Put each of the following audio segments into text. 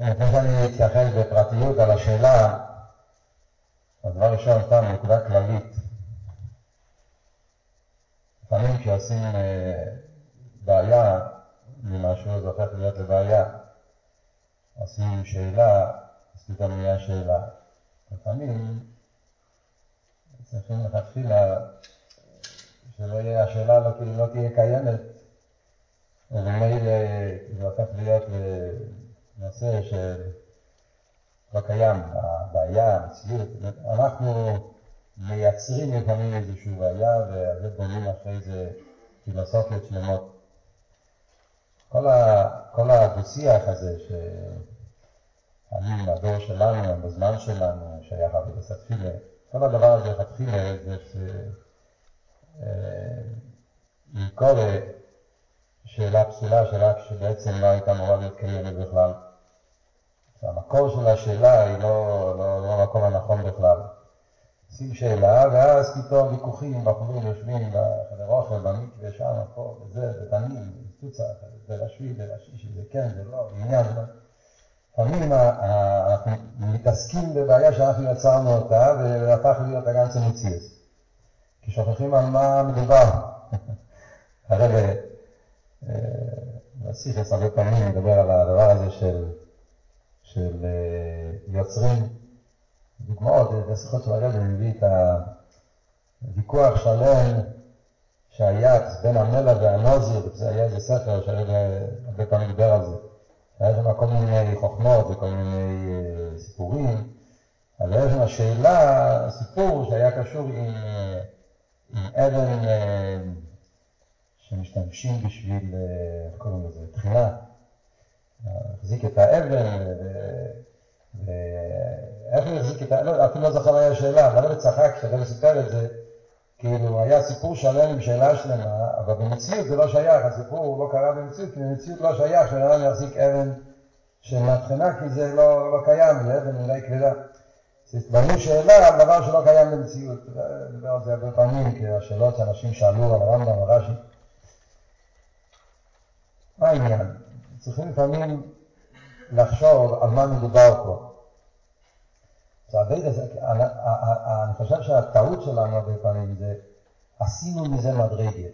לפני שאני אתייחס בפרטיות על השאלה, הדבר ראשון, סתם נקודה כללית. לפעמים כשעושים אה, בעיה ממשהו, זה הופך להיות לבעיה. עושים שאלה, אז פתאום נהיה שאלה. לפעמים צריכים לכתחילה שלא יהיה, השאלה לא, לא תהיה קיימת, וממילא זה הופך להיות נושא שלא קיים, הבעיה, המציאות. אנחנו מייצרים לפעמים איזושהי בעיה, וזה בונים אחרי זה פילוסופיות שלמות. כל, כל הדו-שיח הזה, שאני, הדור שלנו, בזמן שלנו, שייך אבידס התפילה, כל הדבר הזה לכתחילה זה שלקרוא אה, שאלה פסולה, שאלה שבעצם לא הייתה אמורה להיות קיימת בכלל. המקור של השאלה היא לא, לא, לא המקום הנכון בכלל. עושים שאלה, ואז פתאום ויכוחים, בחורים יושבים בחדר אוכל, במקווה, שם, פה, וזה, ודנים, וצוצה, זה רשמי, זה כן, זה לא, עניין, זה לא. לפעמים אנחנו מתעסקים בבעיה שאנחנו יצרנו אותה, והפך להיות הגנץ המציאות. כי שוכחים על מה מדובר. הרב בסיכס הרבה פעמים מדבר על הדבר הזה של, של יוצרים דוגמאות, בשיחות של הרב מביא את הוויכוח שלם שהיה בין המלע והנוזיר, זה היה איזה ספר שהרב הרבה פעמים דיבר על זה. היה שם כל מיני חוכמות וכל מיני סיפורים, אבל היה שם שאלה, סיפור שהיה קשור עם, עם אבן שמשתמשים בשביל, איך קוראים לזה, תחינה. החזיק את האבן, ואיך הוא החזיק את האבן, לא, אפילו לא זוכר מה היה השאלה, אבל הרב צחק כשהרב סיפר את זה, כאילו היה סיפור שלם עם שאלה שלמה, אבל במציאות זה לא שייך, הסיפור לא קרה במציאות, כי במציאות לא שייך שבן אדם יחזיק אבן של מהבחינה, כי זה לא, לא קיים, זה אבן אולי כבדה. בנו שאלה על דבר שלא קיים במציאות. נדבר על זה הרבה פעמים, כי השאלות שאנשים שאלו על הרמב"ם, הרש"י. מה העניין? צריכים לפעמים לחשוב על מה מדובר פה. אני חושב שהטעות שלנו הרבה פעמים זה, עשינו מזה מדרגה.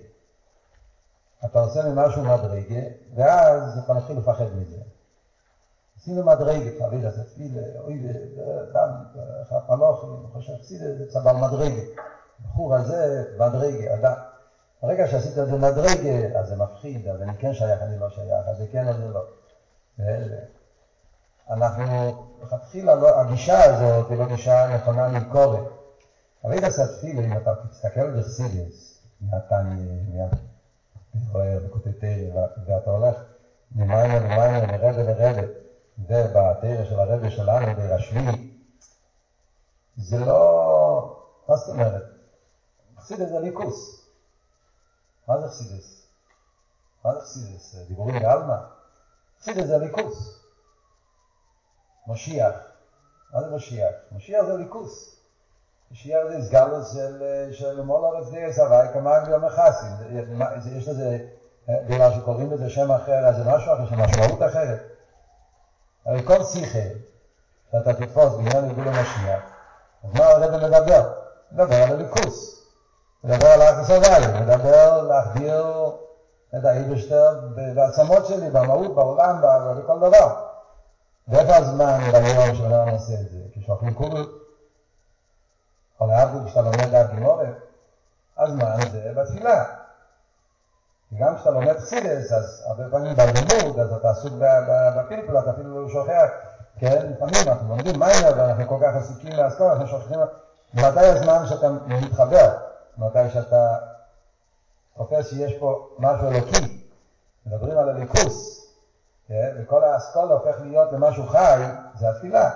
אתה עושה ממשהו מדרגה, ואז אתה מתחיל לפחד מזה. עשינו מדרגה, חבילה, זה תפילה, אוי, דם, אני חושב זה צבל מדרגה. בחור הזה, מדרגה, אדם. ברגע שעשית את זה מדרגה, אז זה מפחיד, אז אני כן שייך, אני לא שייך, אז זה כן או זה לא. אנחנו, לכתחילה, לא, הגישה הזאת היא לא גישה נכונה למכורת. אבל אם עשה תפילה, אם אתה תסתכל בחסידס, מהתניא, מהבוער, בקוטטריה, ואתה הולך ממיימר למיימר, מרבה לרבה, ובתרא של הרבה שלנו, ברשמי, זה לא, מה זאת אומרת? חסידס זה ליכוס. מה זה חסידס? מה זה חסידס? דיבורים בעלמא? חסידס זה ליכוס. משיח. מה זה משיח? משיח זה ליכוס. משיח זה סגלוס של, של מולר אצדרס הוואי כמאן ביום החסים. יש לזה, בגלל שקוראים לזה שם אחר, אז זה משהו אחר, זה משמעות אחרת. הרי כל שיחה שאתה תתפוס בעניין ארגון המשיח, אז מה הרב מדבר? מדבר על הליכוס. מדבר על האחס הוואי, מדבר להחדיר את האיבשטר בעצמות שלי, במהות, בעולם, בכל דבר. ואיפה הזמן ביום שאדם עושה את זה? כשאוכלים קוגל? או להבדיל כשאתה לומד דעת גמורת? הזמן זה בתפילה. גם כשאתה לומד חסידס, אז הרבה פעמים בלימוד, אז אתה עסוק בפלפל, אתה אפילו לא שוכח, כן? לפעמים אנחנו לומדים מיינר ואנחנו כל כך עסוקים לאסכול, אנחנו שוכחים, מתי הזמן שאתה מתחבר? מתי שאתה תופס שיש פה משהו אלוקי? מדברים על הליכוס. כן? וכל האסכולה הופך להיות למשהו חי, זה התפילה.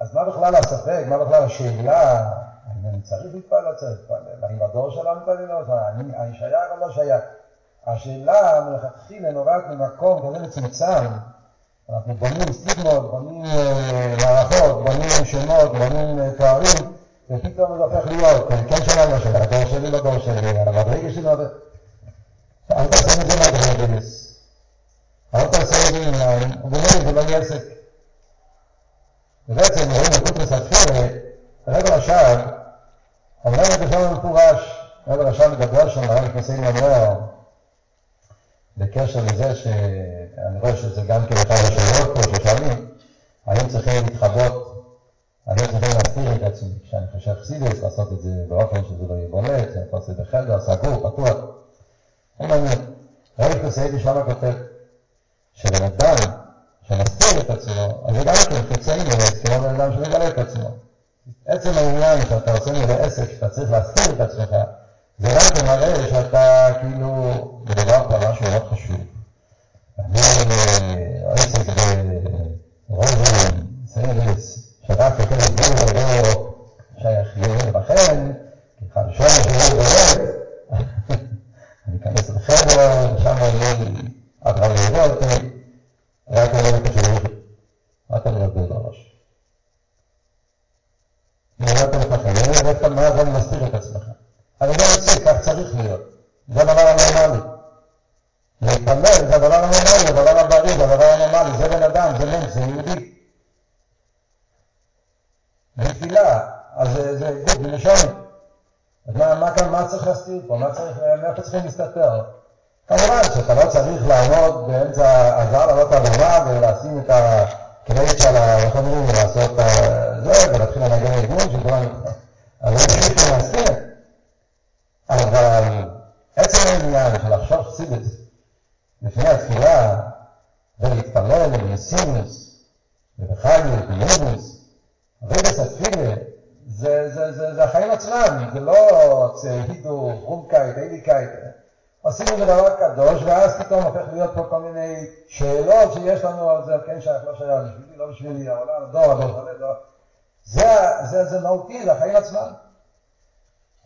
אז מה בכלל הספק, מה בכלל השאלה, האם אני צריך להתפלל או צריך להתפלל, האם הדור שלנו מתפלל או לא, אני שייך או לא שייך. השאלה מלכתחילה נובעת ממקום כזה מצומצם, אנחנו בונים סטיגמות, בונים אה, מערכות, בונים שמות, בונים אה, תארים, ופתאום זה הופך להיות, כן שייך לא שייך, הדור שלי לא דור שלי, המדרגה שלי לא... אל תעשה מזה מדרגה. אל עושה איזה עניין, ובמילא זה לא יהיה עסק. ובעצם רואים בקוטרס התפילה, הרב רש"ב אומר את זה שם במפורש, הרב רש"ב מדבר שם, הרב כנסים אומר, בקשר לזה שאני רואה שזה גם כן אחד השאלות פה ששואלים, האם צריכים להתחבות, האם צריכים להסתיר את עצמי, כשאני חושב חסידס, לעשות את זה באופן שזה לא יהיה בולט, שאני יכול לעשות בחדר, סגור, פתוח. הוא מעניין. רבי קוסיידי שם כותב, שבן אדם שמסתיר את עצמו, אז זה גם כן חיצאי נראה, כמו בן אדם שמגלה את עצמו. עצם העניין שאתה עושה מזה עסק, שאתה צריך להסתיר את עצמך, זה רק מראה שאתה כאילו, מדובר פה משהו מאוד חשוב. אני עסק ברוזן, סיירס, שרק יותר גדול ולא שייך לי, ולכן, כחדשון שלי באמת, אני אכנס לחדר, ושם יהיה לי רב יראה אותי, רק אני לא חושב, רק אני מביא בראש. נראה לך חיים, ואתה מה זה מסתיר את עצמך. אני לא רוצה, כך צריך להיות. זה הדבר הנורמלי. להתפלל זה הדבר הנורמלי, זה הדבר הבריא, זה הדבר הנורמלי, זה בן אדם, זה מנש, זה יהודי. בתפילה, אז זה גוף ונשמת. אז מה, מה מה צריך להסתיר פה? מה צריך, מאיפה צריכים להסתתר? כמובן שאתה לא צריך לעמוד באמצע הזל, לעלות על הבמה ולשים את הקרדיט של, איך אומרים, לעשות זה, ולהתחיל לנגן ארגון, שכולם... אז זה פשוט להסתיר. אבל עצם העניין של לחשוב חסידס לפני התפילה, ולהתפלל ולמסימוס, ובחייל, בלימוס, רגס התפילה, זה, זה, החיים עצמם, זה לא צהידו, חומקאית, איליקאית. עושים איזה דבר קדוש, ואז פתאום הופך להיות פה כל מיני שאלות שיש לנו על זה, כן שייך, לא שייך, בשבילי, לא בשבילי, העולם, הדור, הדור, הדור. זה, זה, זה מהותי, זה החיים עצמם.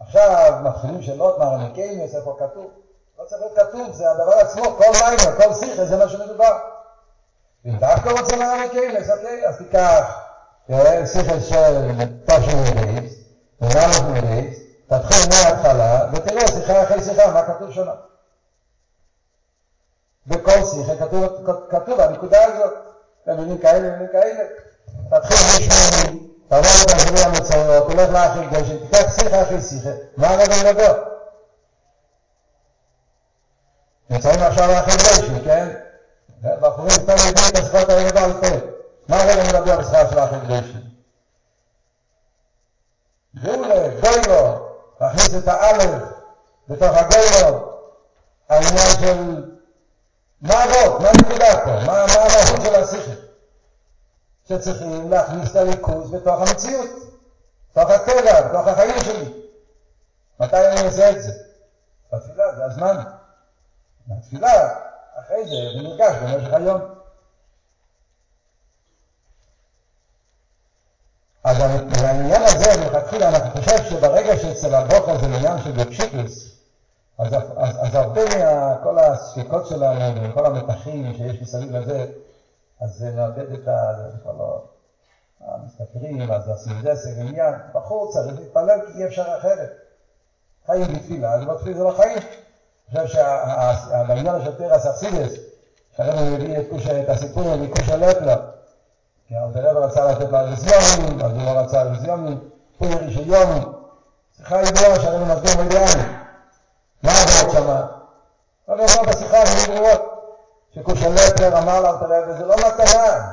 עכשיו מתחילים שאלות מהרמקיימס, איפה כתוב? לא צריך להיות כתוב, זה הדבר עצמו, כל מיימר, כל שיחה, זה מה שמדובר. אם דווקא רוצה מהרמקיימס, אוקיי, אז תיקח שיחה של תש"מ, ומלך מריץ, תתחיל מההתחלה, ותראה שיחה אחרי שיחה, מה כתוב שונה. בכל שיחה כתוב, כתוב הנקודה הזאת, במילים כאלה, במילים כאלה. תתחיל משמונים, תעבור את השני המצויות, תלך לאחי קדושים, תיקח שיחה אחרי שיחה, מה הרגע מדבר? נמצאים עכשיו לאחי קדושים, כן? בחורים סתם יודעים את השפות האלה בעל פה. מה הרגע מדבר בשפה של האחי קדושים? גאולה, גוילו, להכניס את האלף בתוך הגוילו, העניין של מה הרוב, מה הנקודה פה, מה המהות של השיחה. שצריכים להכניס את הריכוז בתוך המציאות, בתוך הטבע, בתוך החיים שלי. מתי אני עושה את זה? בתפילה, זה הזמן. בתפילה, אחרי זה, זה נרגש במשך היום. אז לעניין הזה, מלכתחילה, אנחנו חושב שברגע שאצל הבוקר זה עניין של בפשיטוס, אז, אז, אז הרבה מכל הספיקות שלנו וכל המתחים שיש מסביב לזה, אז זה מאבד את ה... המסתתרים, אז עושים זה, זה עניין. בחור צריך להתפלל כי אי אפשר אחרת. חיים בתפילה, אז בתפילה זה לא חיים. אני חושב שבעניין של תרס אכסידס, שהרבא מביא את הסיפור מקושה לפלו, כי הרב רצה לתת לה רזיונים, אז הוא לא רצה רזיונים, פורי של יומי. שיחה ידועה שהרבא מסביר מידיאני. מה עבוד שמה? הרבא אמר בשיחה, אני ברורות. שכושלפר אמר לה, וזה לא מתנה.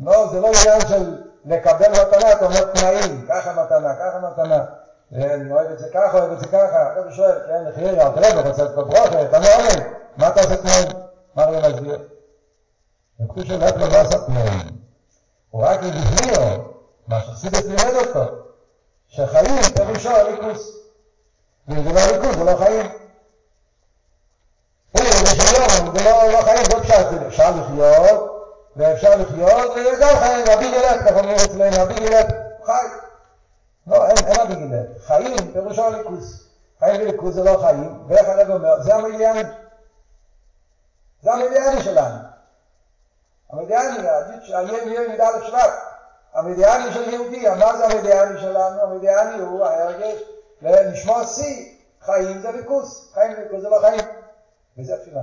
לא, זה לא עניין של לקבל מתנה, אתה אומר תנאים, ככה מתנה, ככה מתנה. אני אוהב את זה ככה, אוהב את זה ככה. הרב שואל, כן, נחיה, אל תראה, רוצה את ברוכה, אתה לא עונה, מה אתה עושה תנאים? מה הרב מסביר? וכושלפר לא עשה תנאים. הוא רק הבהיר מה שחסידס לימד אותו, שחיים פירושו הליכוס. ואם זה לא ליכוס, זה לא חיים. זה לא, לא חיים, זה פשט, אפשר לחיות, ואפשר לחיות, וזה גם חיים, רבי גילת, ככה אומרים אצלנו, רבי גילת, חי. לא, אין, אין רבי גילת. חיים, פירושו ליכוס. חיים וליכוס זה לא חיים, ואיך הרב אומר, זה המדיאני. זה המדיאני שלנו. המדיאני, היום יהיה מידה לשבט. המדיאני של יהודי, מה זה המדיאני שלנו? המדיאני הוא ההרגש לשמוע שיא. חיים זה ליכוס, חיים וליכוס זה לא חיים. וזה התפילה.